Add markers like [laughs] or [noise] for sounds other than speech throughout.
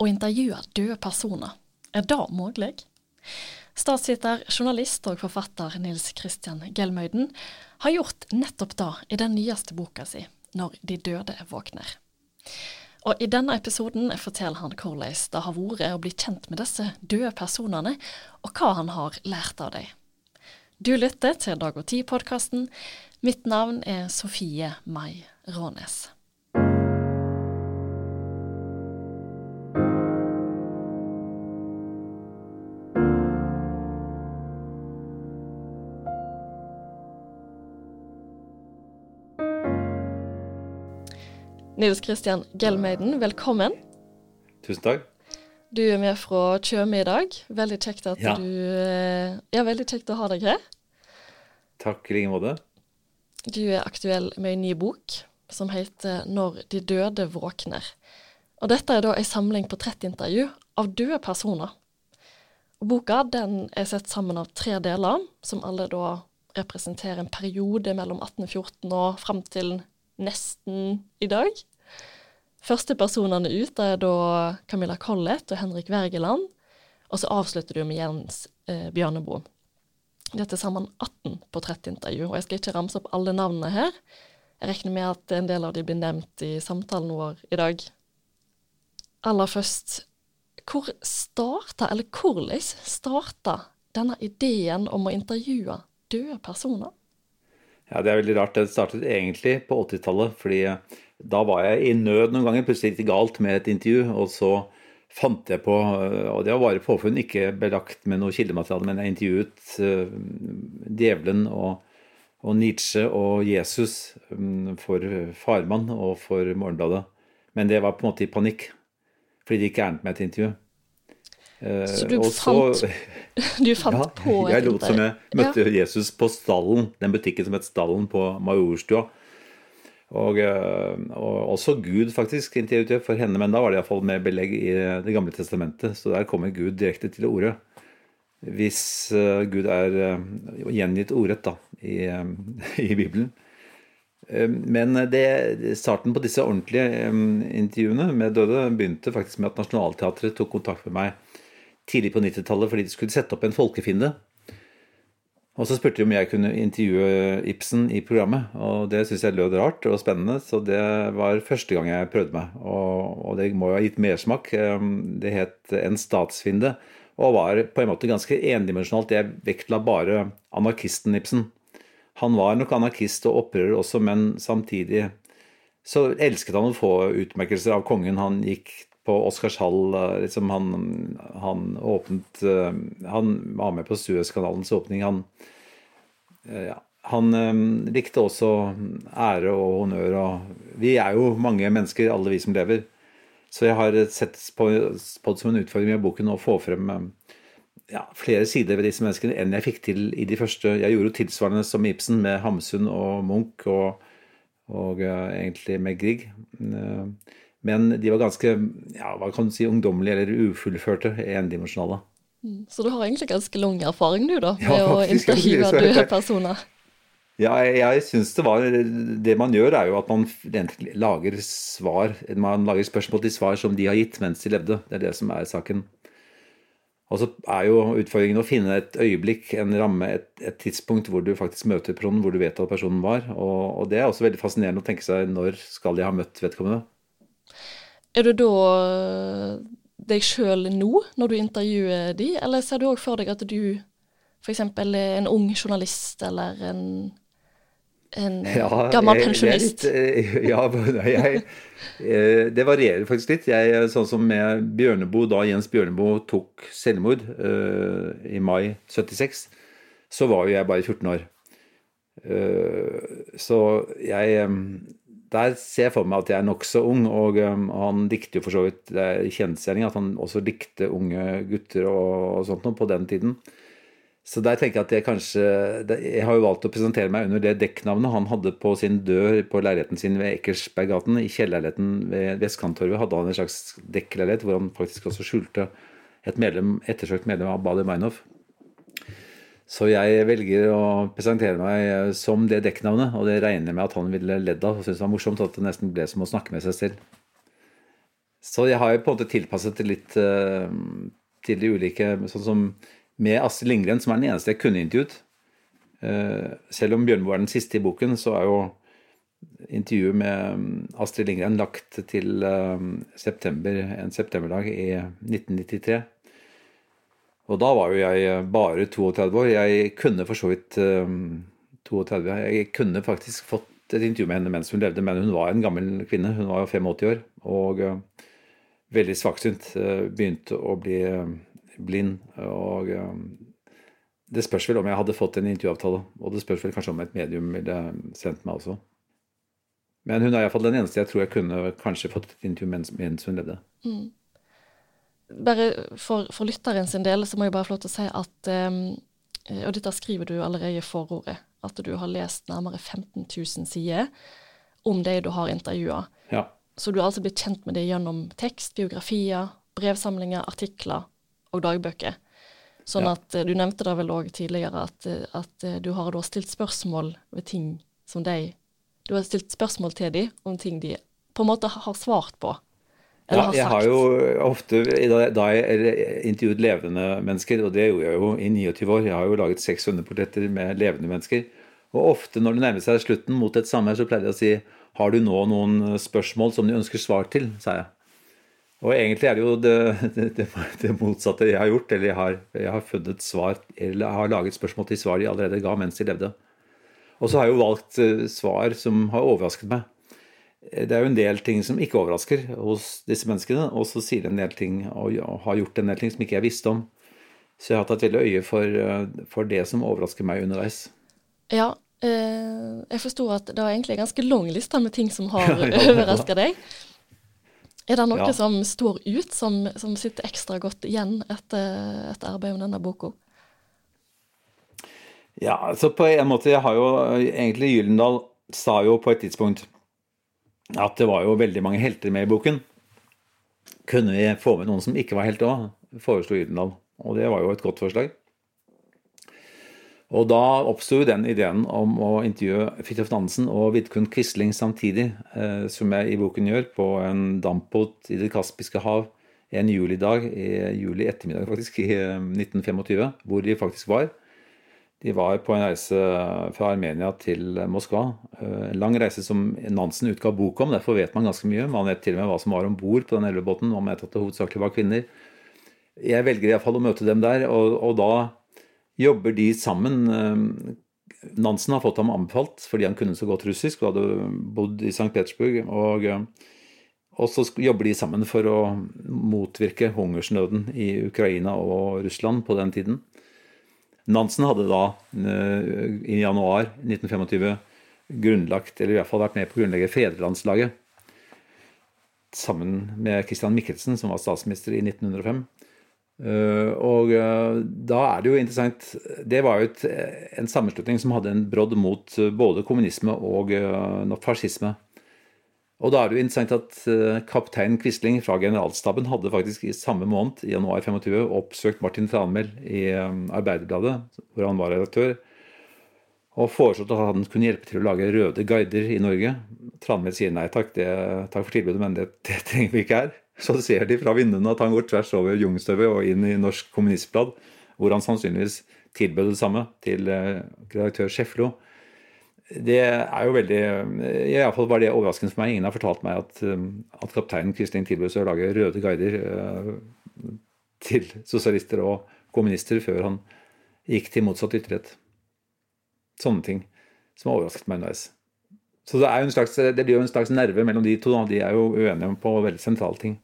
Å intervjue døde personer, er det mulig? Statsviter, journalist og forfatter Nils Kristian Gelmøyden har gjort nettopp det i den nyeste boka si, 'Når de døde våkner'. Og I denne episoden forteller han hvordan det har vært å bli kjent med disse døde personene, og hva han har lært av dem. Du lytter til Dag og Tid-podkasten. Mitt navn er Sofie Mai Rånes. Nils Kristian Gelmeiden, velkommen. Tusen takk. Du er med fra Tjøme i dag. Veldig kjekt at Ja. du eh, Ja, veldig kjekt å ha deg her. Takk i like måte. Du er aktuell med en ny bok som heter 'Når de døde våkner'. Og dette er da en samling portrettintervju av døde personer. Og boka den er sett sammen av tre deler, som alle da representerer en periode mellom 1814 og fram til nesten i dag. Første personene ut er da Camilla Collett og Henrik Wergeland, og så avslutter du med Jens eh, Bjørneboe. Det er til sammen 18 portrettintervju, og jeg skal ikke ramse opp alle navnene her. Jeg regner med at en del av de blir nevnt i samtalen vår i dag. Aller først, hvor starta, eller hvordan starta denne ideen om å intervjue døde personer? Ja, Det er veldig rart. Det startet egentlig på 80-tallet. fordi eh, da var jeg i nød noen ganger. Plutselig gikk det galt med et intervju. Og så fant jeg på, eh, og det var bare påfunn, ikke belagt med noe kildemateriale, men jeg intervjuet uh, djevelen og, og Nietzsche og Jesus um, for Farmann og for Morgenbladet. Men det var på en måte i panikk, fordi det gikk gærent med et intervju. Uh, Så du fant [laughs] Du fant Ja, på et jeg lot som jeg møtte møtte Jesus på Stallen, den butikken som het Stallen på Majorstua. Og, eh, og også Gud faktisk intervjuet for henne, men da var det iallfall med belegg i Det gamle testamentet. Så der kommer Gud direkte til orde. Hvis eh, Gud er eh, gjengitt ordrett da, i, [laughs] i Bibelen. Men det, starten på disse ordentlige intervjuene med døde begynte faktisk med at Nationaltheatret tok kontakt med meg tidlig på 90-tallet fordi de skulle sette opp en folkefiende. Og så spurte de om jeg kunne intervjue Ibsen i programmet, og det syntes jeg lød rart og spennende, så det var første gang jeg prøvde meg. Og, og det må jo ha gitt mersmak. Eh, Det het En statsfiende, og var på en måte ganske endimensjonalt. Jeg vektla bare anarkisten Ibsen. Han var nok anarkist og opprører også, men samtidig så elsket han å få utmerkelser av kongen. Han gikk på Oscarshall, eh, liksom han, han åpnet eh, Han var med på Suezkanalens åpning. Han, eh, ja, han likte også ære og honnør. Og vi er jo mange mennesker, alle vi som lever. Så jeg har sett på, på det som en utfordring i boken å få frem ja, flere sider ved disse menneskene enn jeg fikk til i de første. Jeg gjorde jo tilsvarende som Ibsen med Hamsun og Munch og, og uh, egentlig med Grieg. Eh, Men de var ganske ja, hva kan du si, ungdommelige eller ufullførte, endimensjonale. Så du har egentlig ganske lang erfaring du, da, med Ja, å intervjue er døde personer. Ja, jeg, synes det var Det man gjør, er jo at man lager svar Man lager spørsmål til svar som de har gitt mens de levde. Det er det som er saken. Og så er jo utfordringen å finne et øyeblikk, en ramme, et, et tidspunkt hvor du faktisk møter personen, hvor du vet at personen var. Og, og det er også veldig fascinerende å tenke seg når skal jeg ha møtt vedkommende. Er du da eh, deg sjøl nå, når du intervjuer de, eller ser du òg for deg at du f.eks. er en ung journalist eller en, en [laughs] gammel pensjonist? eh, ja, [laughs] jeg, eh, det varierer faktisk litt. Jeg, sånn som med Bjørneboe, da Jens Bjørneboe tok selvmord uh, i mai 76, så var jo jeg bare 14 år. Uh, så jeg eh, Der ser jeg for meg at jeg er nokså ung, og um, han dikter jo for så vidt Det er kjensgjerning at han også likte unge gutter og, og sånt noe på den tiden. Så der tenker jeg at jeg kanskje Jeg har jo valgt å presentere meg under det dekknavnet han hadde på sin dør på leiligheten sin ved Ekersberggaten. I kjellerleiligheten ved Vestkanttorvet hadde han en slags dekkleilighet hvor han faktisk også skjulte et medlem, ettersøkt medlem av Bader Meinhof. Så jeg velger å presentere meg som det dekknavnet, og det regner jeg med at han ville ledd av og syntes var morsomt at det nesten ble som å snakke med seg selv. Så jeg har jo på en måte tilpasset det litt uh, til de ulike Sånn som med Astrid Lindgren, som er den eneste jeg kunne intervjuet. Uh, selv om Bjørneboe er den siste i boken, så er jo intervjuet med Astrid Lindgren lagt til september, en septemberdag i 1993. Og da var jo jeg bare 32 år. Jeg kunne for så vidt um, 32 Jeg kunne faktisk fått et intervju med henne mens hun levde, men hun var en gammel kvinne. Hun var jo 85 år og uh, veldig svaksynt. Begynte å bli blind. Og det spørs vel om jeg hadde fått en intervjuavtale. Og det spørs vel kanskje om et medium ville sendt meg også. Men hun er iallfall den eneste jeg tror jeg kunne kanskje fått et intervju mens hun levde. Mm bare for, for lytteren sin del så må jeg bare få lov til å si at um, Og dette skriver du allerede i forordet, at du har lest nærmere 15 000 sider om det du har intervjua. Ja. Så du har altså blitt kjent med det gjennom tekst, biografier, brevsamlinger, artikler og dagbøker. Sånn ja. at eh, Du nevnte det vel òg tidligere at, eh, at, du har da stilt spørsmål ved ting som de Du har stilt spørsmål til dem om ting de på en måte har svart på. Ja, jeg har jo ofte da jeg intervjuet levende mennesker, og det gjorde jeg jo i 29 år Jeg har jo laget 600 portretter med levende mennesker. Og ofte når det nærmer seg slutten mot et samvær, så pleier jeg å si Har du nå noen spørsmål som du ønsker svar til? sa jeg. Og egentlig er det jo det, det, det motsatte jeg har gjort. Eller jeg har, jeg har, funnet svar, eller har laget spørsmål til svar de allerede ga mens de levde. Og så har jeg jo valgt eh, svar som har overrasket meg det er jo en del ting som ikke overrasker hos disse menneskene, og så sier de en del ting og har gjort en del ting som ikke jeg visste om. Så jeg har tatt veldig øye for, eh, for det som overrasker meg underveis. Ja, eh, jeg forsto at det var egentlig en ganske lang liste med ting som har [laughs] overraska deg. Er det noe ja. som står ut, som, som, sitter ekstra godt igjen etter, etter arbeidet med denne boka? Ja, så på en måte Jeg har jo egentlig Gyllendal sa jo på et tidspunkt at det var jo veldig mange helter med i boken. Kunne vi få med noen som ikke var helt òg, foreslo Gyldendal. Og det var jo et godt forslag. Og da oppsto den ideen om å intervjue Fridtjof Nansen og Vidkun Quisling samtidig, eh, som jeg i boken gjør, på en dampbåt i Det kaspiske hav en julidag, i juli ettermiddag faktisk, i 1925, eh, hvor de faktisk var. De var på en reise fra Armenia til Moskva. Eh, en lang reise som Nansen utga bok om, derfor vet man ganske mye. Man vet til og med hva som var om bord på den elvebåten. Man vet at det hovedsakelig var kvinner. Jeg velger iallfall å møte dem der, og, og, da jobber de sammen. Eh, Nansen har fått ham anbefalt fordi han kunne så godt russisk og hadde bodd i St. Petersburg. Og, og så jobber de sammen for å motvirke hungersnøden i Ukraina og Russland på den tiden. Nansen hadde da eh, i januar 1925 grunnlagt, eller i hvert fall vært med på å grunnlegge Fedrelandslaget. Sammen med Christian Michelsen, som var statsminister i 1905. Eh, og eh, da er det jo interessant Det var jo et, en sammenslutning som hadde en brodd mot både kommunisme og fascisme. Og da er det jo interessant at uh, kaptein Quisling fra generalstaben hadde faktisk i samme måned, i januar 25, oppsøkt Martin Tranmæl i um, Arbeiderbladet, hvor han var redaktør, og foreslått at han kunne hjelpe til å lage røde guider i Norge. Tranmæl sier nei takk, det, takk for tilbudet, men det, det, trenger vi ikke her. Så ser de fra vinduene at han går tvers over Jungstøvet og inn i Norsk Kommunistblad, hvor han sannsynligvis tilbød det samme til uh, redaktør Scheflo det er jo veldig Iallfall var det overraskende for meg. Ingen har fortalt meg at, um, at kapteinen Kristin tilbød seg å lage røde guider uh, til sosialister og kommunister før han gikk til motsatt ytterlighet. Sånne ting som har overrasket meg underveis. Så det, er jo en slags, det blir jo en slags nerve mellom de to. De er jo uenige på veldig sentrale ting.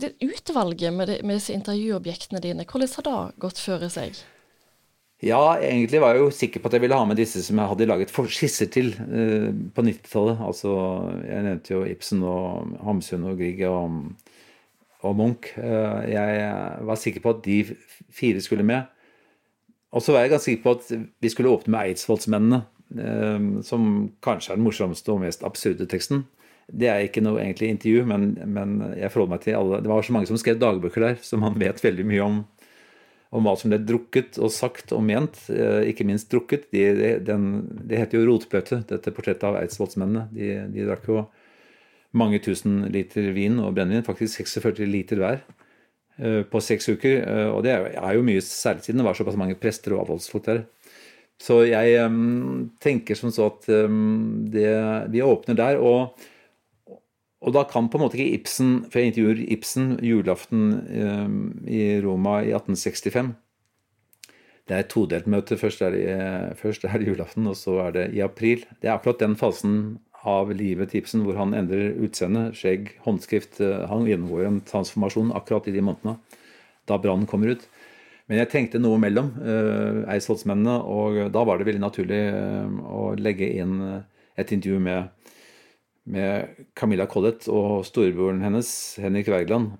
Det Utvalget med, de, med disse intervjuobjektene dine, hvordan har det gått føre seg? Ja, egentlig var jeg jo sikker på at jeg ville ha med disse som jeg hadde laget skisser til uh, på 90-tallet. Altså, jeg nevnte jo Ibsen og Hamsun og Grieg og, og Munch. Uh, jeg var sikker på at de fire skulle med. Og så var jeg ganske sikker på at vi skulle åpne med Eidsvollsmennene, uh, som kanskje er den morsomste og mest absurde teksten. Det er ikke noe egentlig intervju, men, men jeg forholder meg til alle. Det var så mange som skrev dagbøker der, så man vet veldig mye om om hva som ble drukket og sagt og ment, eh, ikke minst drukket. De, den, det heter jo Rotbløte, dette portrettet av eidsvollsmennene. De, de, drakk jo mange tusen liter vin og brennevin, faktisk 46 liter hver eh, på seks uker. Eh, og det er jo mye, særlig siden det var såpass mange prester og avholdsfolk der. Så jeg tenker som så at det, vi åpner der. Og, og, da kan på en måte ikke Ibsen For jeg intervjuer Ibsen julaften eh, i Roma i 1865. Det er et todelt møte. Først er, det, først er det julaften, og så er det i april. Det er akkurat den fasen av livet til Ibsen hvor han endrer utseende, skjegg, håndskrift. Eh, han gjennomgår en transformasjon akkurat i de månedene da brannen kommer ut. Men jeg tenkte noe mellom eh, Eidsvollsmennene, og da var det veldig naturlig eh, å legge inn et intervju med, med Camilla Collett og storebroren hennes, Henrik Wergeland,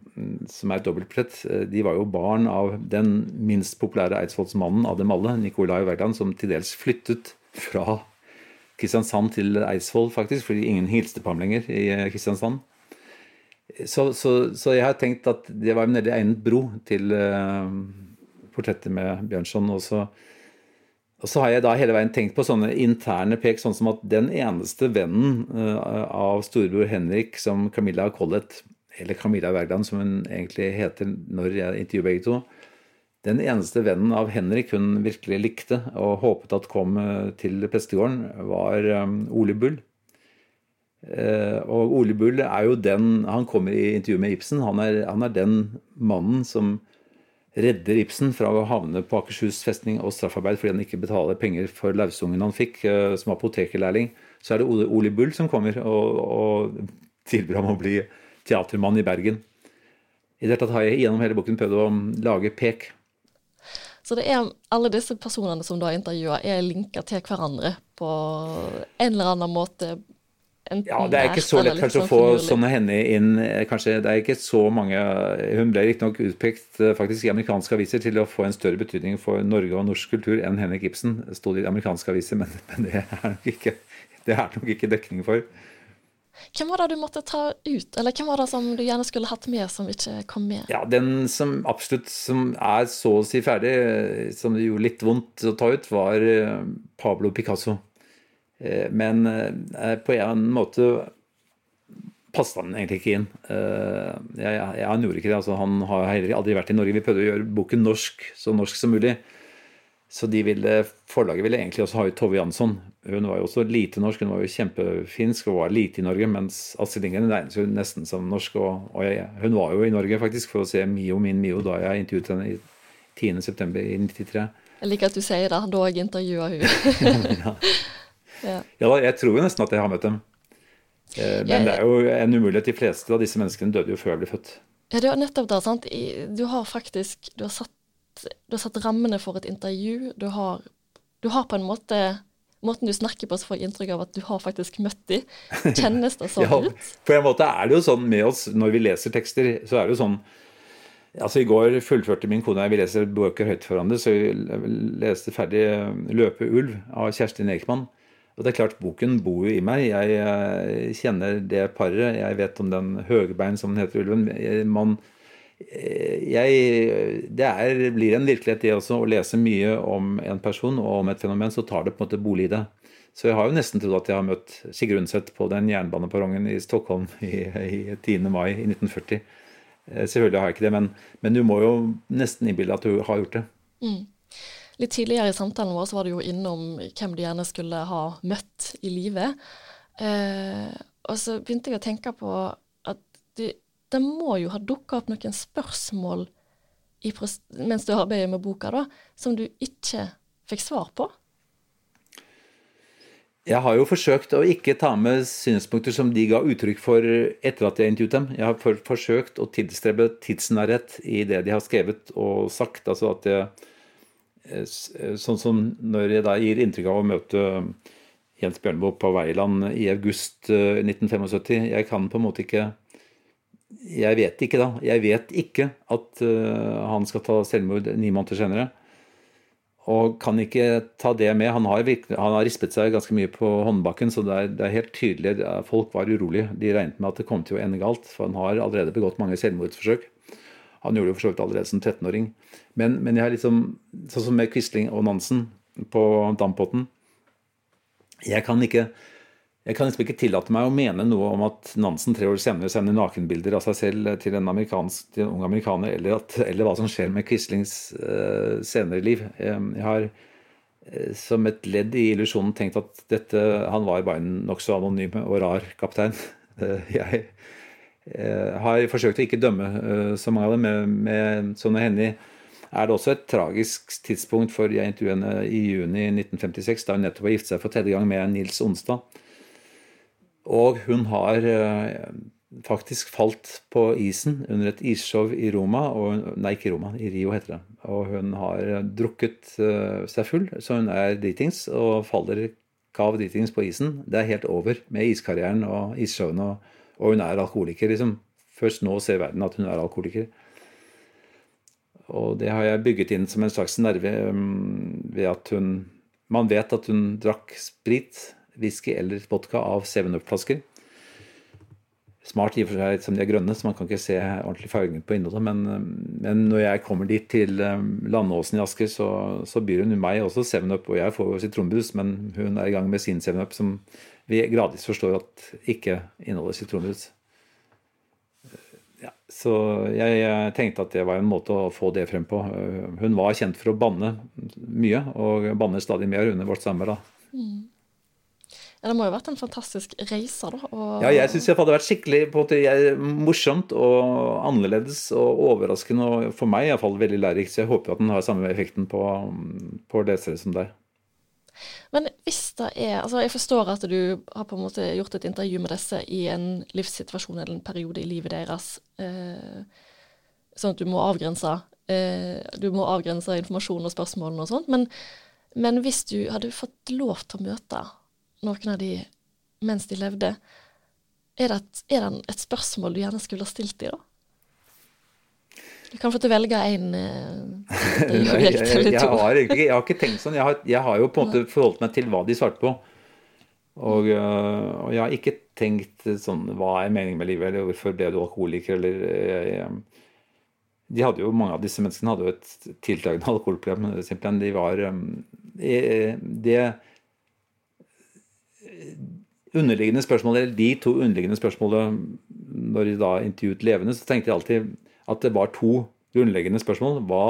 som er et dobbeltportrett. De var jo barn av den minst populære eidsvollsmannen av dem alle, Nicolai Wergeland, som til dels flyttet fra Kristiansand til Eidsvoll, faktisk, fordi ingen hilste på ham lenger i Kristiansand. Så, så, så, jeg har tenkt at det var en veldig egnet bro til uh, portrettet med Bjørnson. Og så, og så, har jeg da hele veien tenkt på sånne interne pek, sånn som at den eneste vennen uh, av storebror Henrik som Camilla Collett, eller Camilla Wergeland som hun egentlig heter når jeg intervjuer begge to, den eneste vennen av Henrik hun virkelig likte og håpet at kom uh, til prestegården, var um, Ole Bull. Og Ole Bull er jo den Han kommer i intervju med Ibsen. Han er, han er den mannen som redder Ibsen fra å havne på Akershus festning og straffarbeid fordi han ikke betaler penger for lausungen han fikk eh, som apotekerlærling. Så er det Ole, Bull som kommer og, og tilbyr ham å bli teatermann i Bergen. I det tatt har jeg gjennom hele boken prøvd å lage pek. Så det er alle disse personene som du har intervjua, er linka til hverandre på en eller annen måte ja, Det er ikke så lett kanskje å sånn få sånne henne inn. Eh, kanskje, Det er ikke så mange Hun ble riktignok utpekt eh, faktisk i amerikanske aviser til å få en større betydning for Norge og norsk kultur enn Henrik Ibsen. sto det i amerikanske aviser, men, [laughs] men det, er nok ikke, det er nok ikke dekning for. Hvem var det du måtte ta ut, eller hvem var det som du gjerne skulle hatt med, som ikke kom med? Ja, Den som absolutt som er så å si ferdig, som det gjorde litt vondt å ta ut, var eh, Pablo Picasso. Eh, men eh, på en måte passet han egentlig ikke inn. Eh, jeg, jeg, han gjorde ikke det. Altså, han har heller aldri vært i Norge. Vi prøvde å gjøre boken norsk, så norsk som mulig. Så de ville, forlaget ville egentlig også ha ut Tove Jansson. Hun var jo også lite norsk, hun var jo kjempefinsk og var lite i Norge. Mens Astrid Lindgren regnes jo nesten som norsk. Og, og jeg, hun var jo i Norge faktisk for å se Mio min Mio da jeg intervjuet henne i 93 Jeg liker at du sier det, da jeg intervjua hun. [laughs] ja. Ja. jeg tror jo nesten at jeg har møtt dem. Eh, men det er jo en umulighet. De fleste av disse menneskene døde jo før jeg ble født. Ja, det er nettopp det. sant? Du har faktisk du har, satt, du har satt rammene for et intervju. Du har, du har på en måte Måten du snakker på, så får jeg inntrykk av at du har faktisk møtt dem. Kjennes det [laughs] sånn ja, ut? På en måte er det jo sånn med oss når vi leser tekster, så er det jo sånn Altså I går fullførte min kone og jeg vi leser bøker høyt for hverandre, så vi leste ferdig 'Løpe ulv' av Kjerstin Ekman. Og det er klart, Boken bor jo i meg. Jeg eh, kjenner det paret. Jeg vet om den høgbein, som den heter, ulven. Man, eh, jeg, det er, blir en virkelighet, det også. Å lese mye om en person og om et fenomen, så tar det på en måte bolig i det. Så jeg har jo nesten trodd at jeg har møtt Sigurd Undset på den jernbaneperrongen i Stockholm i, i 10. mai i 1940. Eh, selvfølgelig har jeg ikke det, men, men du må jo nesten innbille at du har gjort det. Mm. Litt tidligere i samtalen vår så var du jo innom hvem du gjerne skulle ha møtt i livet. Eh, og så begynte jeg å tenke på at det, det må jo ha dukka opp noen spørsmål i, mens du arbeider med boka, da, som du ikke fikk svar på? Jeg har jo forsøkt å ikke ta med synspunkter som de ga uttrykk for etter at jeg intervjuet dem. Jeg har for, forsøkt å tilstrebe tidsnærhet i det de har skrevet og sagt. Altså at jeg sånn som når jeg da gir inntrykk av å møte Jens Bjørneboe på Veiland i august 1975 eh, Jeg kan på en måte ikke Jeg vet ikke da. Jeg vet ikke at han skal ta selvmord ni måneder senere. Og kan ikke ta det med. Han har, virkelig, han har rispet seg ganske mye på håndbakken, så det er, det er helt tydelig Folk var urolige. De regnet med at det kom til å ende galt, for han har allerede begått mange selvmordsforsøk. Han gjorde det for så vidt allerede som 13-åring. Men, men, jeg har liksom, sånn som med Quisling og Nansen på Dampotten Jeg kan ikke jeg kan liksom ikke tillate meg å mene noe om at Nansen tre år senere sender nakenbilder av seg selv til en, til en ung amerikaner, eller, at, eller, hva som skjer med Quislings uh, senere liv. Jeg har uh, som et ledd i illusjonen tenkt at dette, han var bare en nokså anonym og rar kaptein. [laughs] Jeg har forsøkt å ikke dømme så mange av dem, med, med sånne hender er det også et tragisk tidspunkt for jeg intervjuet henne i juni 1956, da hun nettopp har giftet seg for tredje gang med Nils Onstad. Og hun har eh, faktisk falt på isen under et isshow i Roma, og, nei, ikke Roma, i Rio heter det. Og hun har drukket seg full, så hun er dritings og faller kav dritings på isen. Det er helt over med iskarrieren og isshowene, og, og, hun er alkoholiker. liksom. Først nå ser verden at hun er alkoholiker. Og det har jeg bygget inn som en slags nerve um, ved at hun Man vet at hun drakk sprit whisky eller vodka av 7-Up-flasker. Smart i og for seg som de er grønne, så man kan ikke se ordentlig fargen på innholdet. Men, men, når jeg kommer dit til um, Landåsen i Asker, så, så byr hun meg også 7-Up. Og jeg får sitronbrus, men hun er i gang med sin 7-Up, som vi gradvis forstår at ikke inneholder sitronbrus. Ja, så jeg, jeg, tenkte at det var en måte å få det frem på. Hun var kjent for å banne mye, og banner stadig mer under vårt samarbeid. Mm. Ja, Det må jo ha vært en fantastisk reise, da. Og... Ja, jeg syns det hadde vært skikkelig på morsomt og annerledes og overraskende, og for meg iallfall veldig lærerikt. Så jeg håper at den har samme effekten på, på lesere som deg. Men hvis det er Altså, jeg forstår at du har på en måte gjort et intervju med disse i en livssituasjon eller en periode i livet deres, eh, sånn at du må avgrense eh, Du må avgrense informasjon og spørsmålene og sånt. Men, men hvis du hadde fått lov til å møte noen av de mens de levde. Er det, et, er det et spørsmål du gjerne skulle ha stilt dem, da? Du kan få til å velge én eh, [laughs] objekt eller to. jeg, har egentlig, jeg har ikke tenkt sånn. Jeg har, jeg har, jo på en måte forholdt meg til hva de svarte på. Og, eh, og, jeg har ikke tenkt sånn Hva er meningen med livet, eller hvorfor ble du alkoholiker, eller jeg, jeg, de hadde jo, Mange av disse menneskene hadde jo et tiltagende alkoholproblem. simpelthen. De var det, underliggende spørsmål, eller de to underliggende spørsmålene når de da intervjuet levende, så tenkte jeg alltid at det var to grunnleggende spørsmål. Hva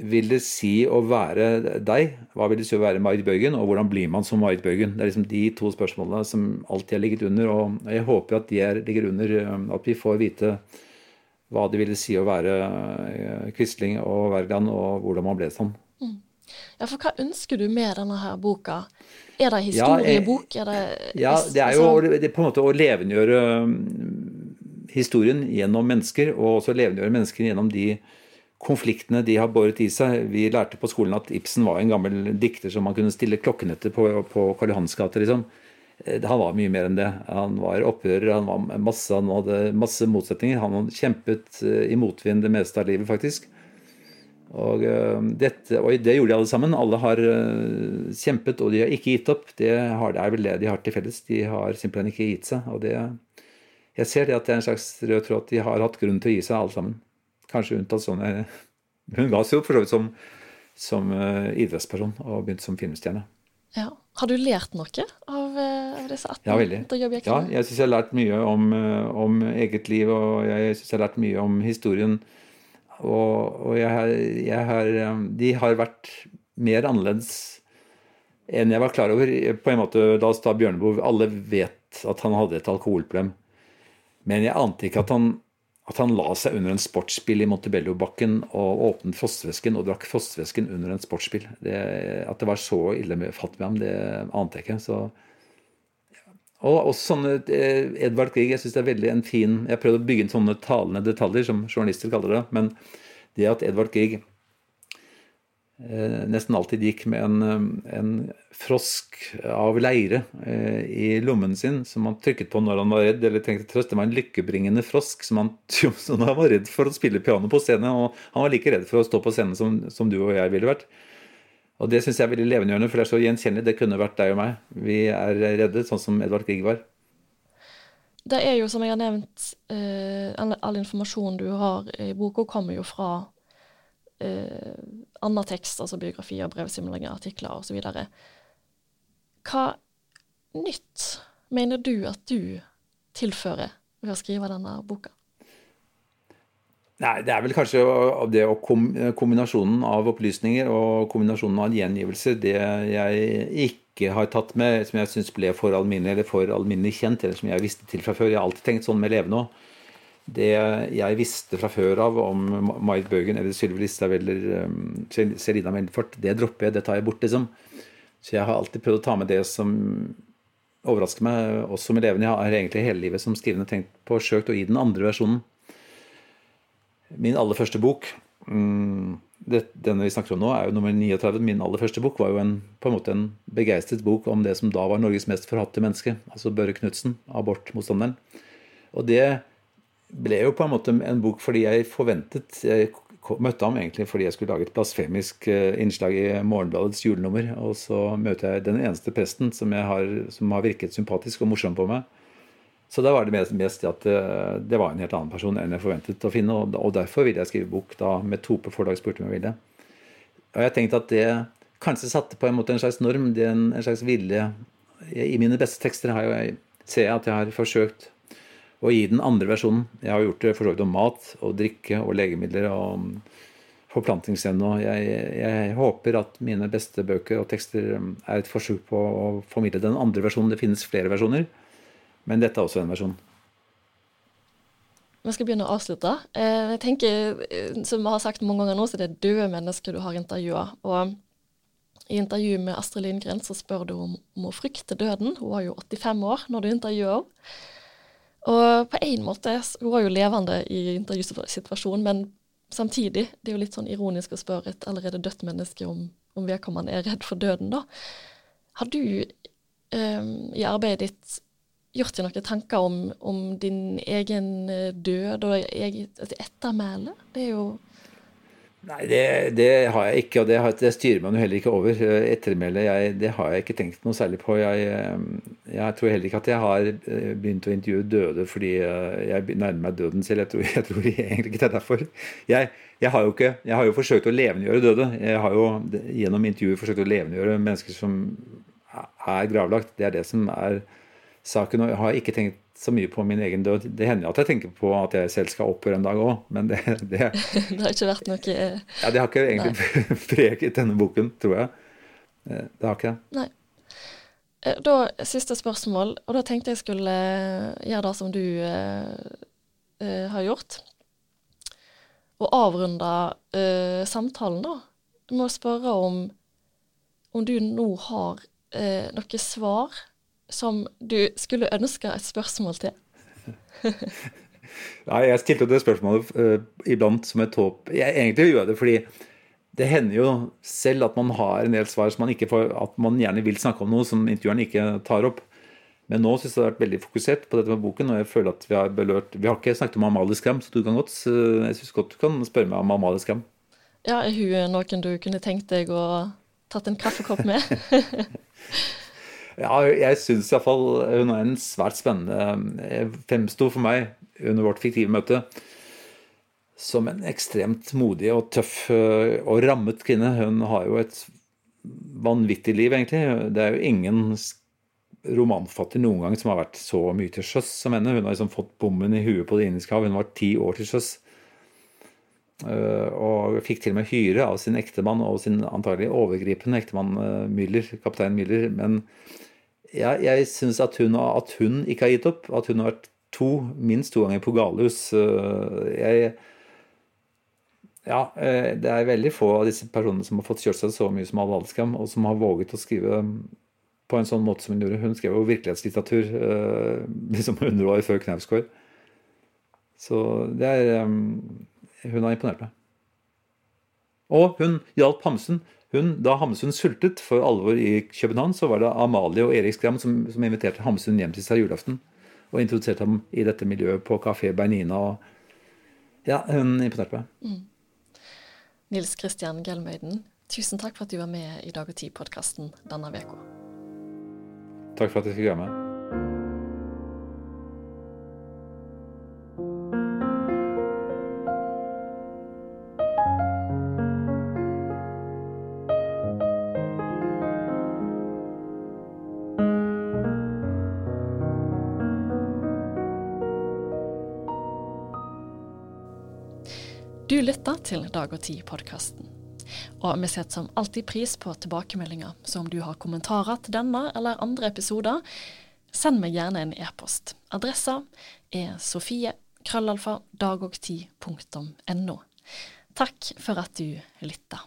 vil det si å være deg? Hva vil det si å være Marit Bøygen? og hvordan blir man som Marit Bøygen? Det er liksom de to spørsmålene som alltid har ligget under, og jeg håper at de er, ligger under at vi får vite hva det ville si å være eh, Quisling og Wergeland, og hvordan man ble sånn. Mm. Ja, for hva ønsker du med denne her boka? Er det historiebok? Ja, er det, ja, det er jo altså- det er på en måte å levendegjøre um, historien gjennom mennesker, og også levendegjøre mennesker gjennom de konfliktene de har båret i seg. Vi lærte på skolen at Ibsen var en gammel dikter som man kunne stille klokken etter på, på Karl Johans gate. Liksom. Eh, han var mye mer enn det. Han var opprører, han, var masse, han hadde masse motsetninger. Han kjempet eh, i motvind det meste av livet, faktisk. Og, eh, dette, og, det gjorde de alle sammen. Alle har kjempet, og de har ikke gitt opp. Det, har, det, er vel det de har til felles. De har simpelthen ikke gitt seg. Og det, jeg ser det at det er en slags rød tråd at de har hatt grunn til å gi seg, alle sammen. Kanskje unntatt sånne [laughs] Hun ga seg jo for så vidt som, som uh, idrettsperson og begynte som filmstjerne. Ja. Har du lært noe av, av disse 18 ja, veldig. Ja, jeg syns jeg har lært mye om, om eget liv, og jeg syns jeg har lært mye om historien og, og jeg har, jeg har, de har vært mer annerledes enn jeg var klar over. På en måte, La oss ta Bjørneboe. Alle vet at han hadde et alkoholproblem. Men jeg ante ikke at han, at han la seg under en sportsbil i Montebello-bakken og åpnet frostvæsken og drakk frostvæsken under en sportsbil. Det, at det var så ille med fatt med ham, det ante jeg ikke. Så og også sånne eh, Edvard Grieg, jeg syns det er veldig en fin Jeg har prøvd å bygge inn sånne talende detaljer, som journalister kaller det. Men det at Edvard Grieg nesten alltid gikk med en, eh, en frosk av leire eh, i lommen sin som han trykket på når han var redd eller trengte trøst. Det var en lykkebringende frosk som han, [laughs] som han var redd for å spille piano på scenen. Og han var like redd for å stå på scenen som, som du og jeg ville vært. Og det syns jeg er veldig levendegjørende, for det er så gjenkjennelig. Det kunne vært deg og meg. Vi er redde, sånn som Edvard Grieg var. Det er jo, som jeg har nevnt, eh, all informasjon du har i boka, kommer jo fra eh, annen tekst, altså biografier, brevsimlinger, artikler osv. Hva nytt mener du at du tilfører ved å skrive denne boka? Nei, Det er vel kanskje det å kombinasjonen av opplysninger og kombinasjonen av gjengivelser det jeg ikke har tatt med, som jeg syns ble for alminnelig eller for alminnelig kjent, eller som jeg visste til fra før. Jeg har alltid tenkt sånn med Leve nå. Det jeg visste fra før av om Marit Bøgen eller Sylvi Listhaug eller um, Selina Melfort, det dropper jeg, det tar jeg bort, liksom. Så jeg har alltid prøvd å ta med det som overrasker meg, også med elevene. Jeg har egentlig hele livet som skrivende tenkt på søkt å gi den andre versjonen Min aller første bok, mm, denne vi snakker om nå, er jo nummer 39. Min aller første bok var jo en, på en måte en begeistret bok om det som da var Norges mest forhatte menneske, altså Børre Knutsen, abortmotstanderen. Og det ble jo på en måte en bok fordi jeg forventet Jeg møtte ham egentlig fordi jeg skulle lage et blasfemisk eh, innslag i Morgenbladets julenummer. Og så møter jeg den eneste presten som, har, som har virket sympatisk og morsom på meg. Så da var det mest, at eh, det var en helt annen person enn jeg forventet å finne. Og, derfor ville jeg skrive bok da med Tope forlag spurte om jeg ville. Og jeg tenkte at det kanskje satte på en måte en slags norm, en, en slags vilje. I mine beste tekster har jeg, ser jeg at jeg har forsøkt å i den andre versjonen. Jeg har gjort det for så vidt om mat og drikke og legemidler og forplantningsevne. Jeg, jeg håper at mine beste bøker og tekster er et forsøk på å formidle den andre versjonen. Det finnes flere versjoner. Men dette er også en versjon. Vi skal begynne å avslutte. Eh, jeg tenker, eh, Som vi har sagt mange ganger nå, så er det døde mennesker du har intervjua. Og i intervjuet med Astrid Lindgren så spør du om, om hun frykter døden. Hun var jo 85 år når du intervjuer henne. Og på en måte, hun var jo levende i intervjusituasjonen, men samtidig, det er jo litt sånn ironisk å spørre et allerede dødt menneske om, om vedkommende er redd for døden, da. Har du um, i arbeidet ditt gjort deg noen tanker om, om, din egen eh, død og eget altså ettermæle? Det er jo Nei, det, det, har jeg ikke, og det, har, det, styrer man jo heller ikke over. Ettermæle det har jeg ikke tenkt noe særlig på. Jeg, eh, jeg, tror heller ikke at jeg har eh, begynt å intervjue døde fordi jeg nærmer meg døden selv. Jeg tror, [laughs] jeg tror egentlig ikke det er derfor. Jeg, jeg, har jo ikke, jeg har jo forsøkt å levendegjøre døde. Jeg har jo gjennom intervjuer forsøkt å levendegjøre mennesker som er gravlagt. Det er det som er saken. Og jeg har ikke tenkt så mye på min egen død. Det hender jo at jeg tenker på at jeg selv skal opphøre en dag òg, men det, det, [laughs] det har ikke vært noe Ja, det har ikke egentlig [laughs] preget denne boken, tror jeg. Eh, det har ikke det. Nei. Eh, da, siste spørsmål, og da tenkte jeg skulle eh, gjøre det som du eh, har gjort. Og avrunde eh, samtalen, da. Med må spørre om om du nå har eh, noe svar som du skulle ønske et spørsmål til? [laughs] Nei, jeg stilte det spørsmålet uh, iblant som et håp. Jeg egentlig gjør det fordi det hender jo selv at man har en del svar som man ikke får, at man gjerne vil snakke om noe som intervjueren ikke tar opp. Men nå syns jeg det har vært veldig fokusert på dette med boken, og jeg føler at vi har belørt Vi har ikke snakket om Amalie Skram, så du kan godt, så jeg synes godt du kan spørre meg om Amalie Skram. Ja, er hun noen du kunne tenkt deg å tatt en kaffekopp med? [laughs] [laughs] Ja, jeg syns iallfall hun er en svært spennende eh, Fremsto for meg under vårt fiktive møte som en ekstremt modig og tøff eh, og rammet kvinne. Hun har jo et vanvittig liv, egentlig. Det er jo ingen romanforfatter noen gang som har vært så mye til sjøs som henne. Hun har liksom fått bommen i huet på Det indiske hav. Hun var ti år til sjøs. Eh, og fikk til og med hyre av sin ektemann og sin antagelig overgripende ektemann Müller, kaptein Müller. Men jeg, jeg syns at, at, hun ikke har gitt opp. At hun har vært to, minst to ganger på galehus. Jeg Ja, eh, det er veldig få av disse personene som har fått kjørt seg så mye som Alve Alskam, og som har våget å skrive på en sånn måte som hun gjorde. Hun skrev jo virkelighetslitteratur eh, liksom 100 år før Knausgård. Så det er Hun har imponert meg. Og hun hjalp Hamsun hun, da Hamsun sultet for alvor i København, så var det Amalie og Erik Skram som, som inviterte Hamsun hjem til seg julaften. Og introduserte ham i dette miljøet på Kafé Bernina. Og ja, hun imponerte meg. Mm. Nils Kristian Gelmøyden, tusen takk for at du var med i Dag og Tid-podkasten denne uka. Takk for at jeg fikk være med. Til Dag og Tid-podkasten. Og vi setter som alltid pris på tilbakemeldinger, så om du har kommentarer til denne eller andre episoder, send meg gjerne en e-post. Adressa er sofie krøllalfa dagogtid.no. Takk for at du lytta.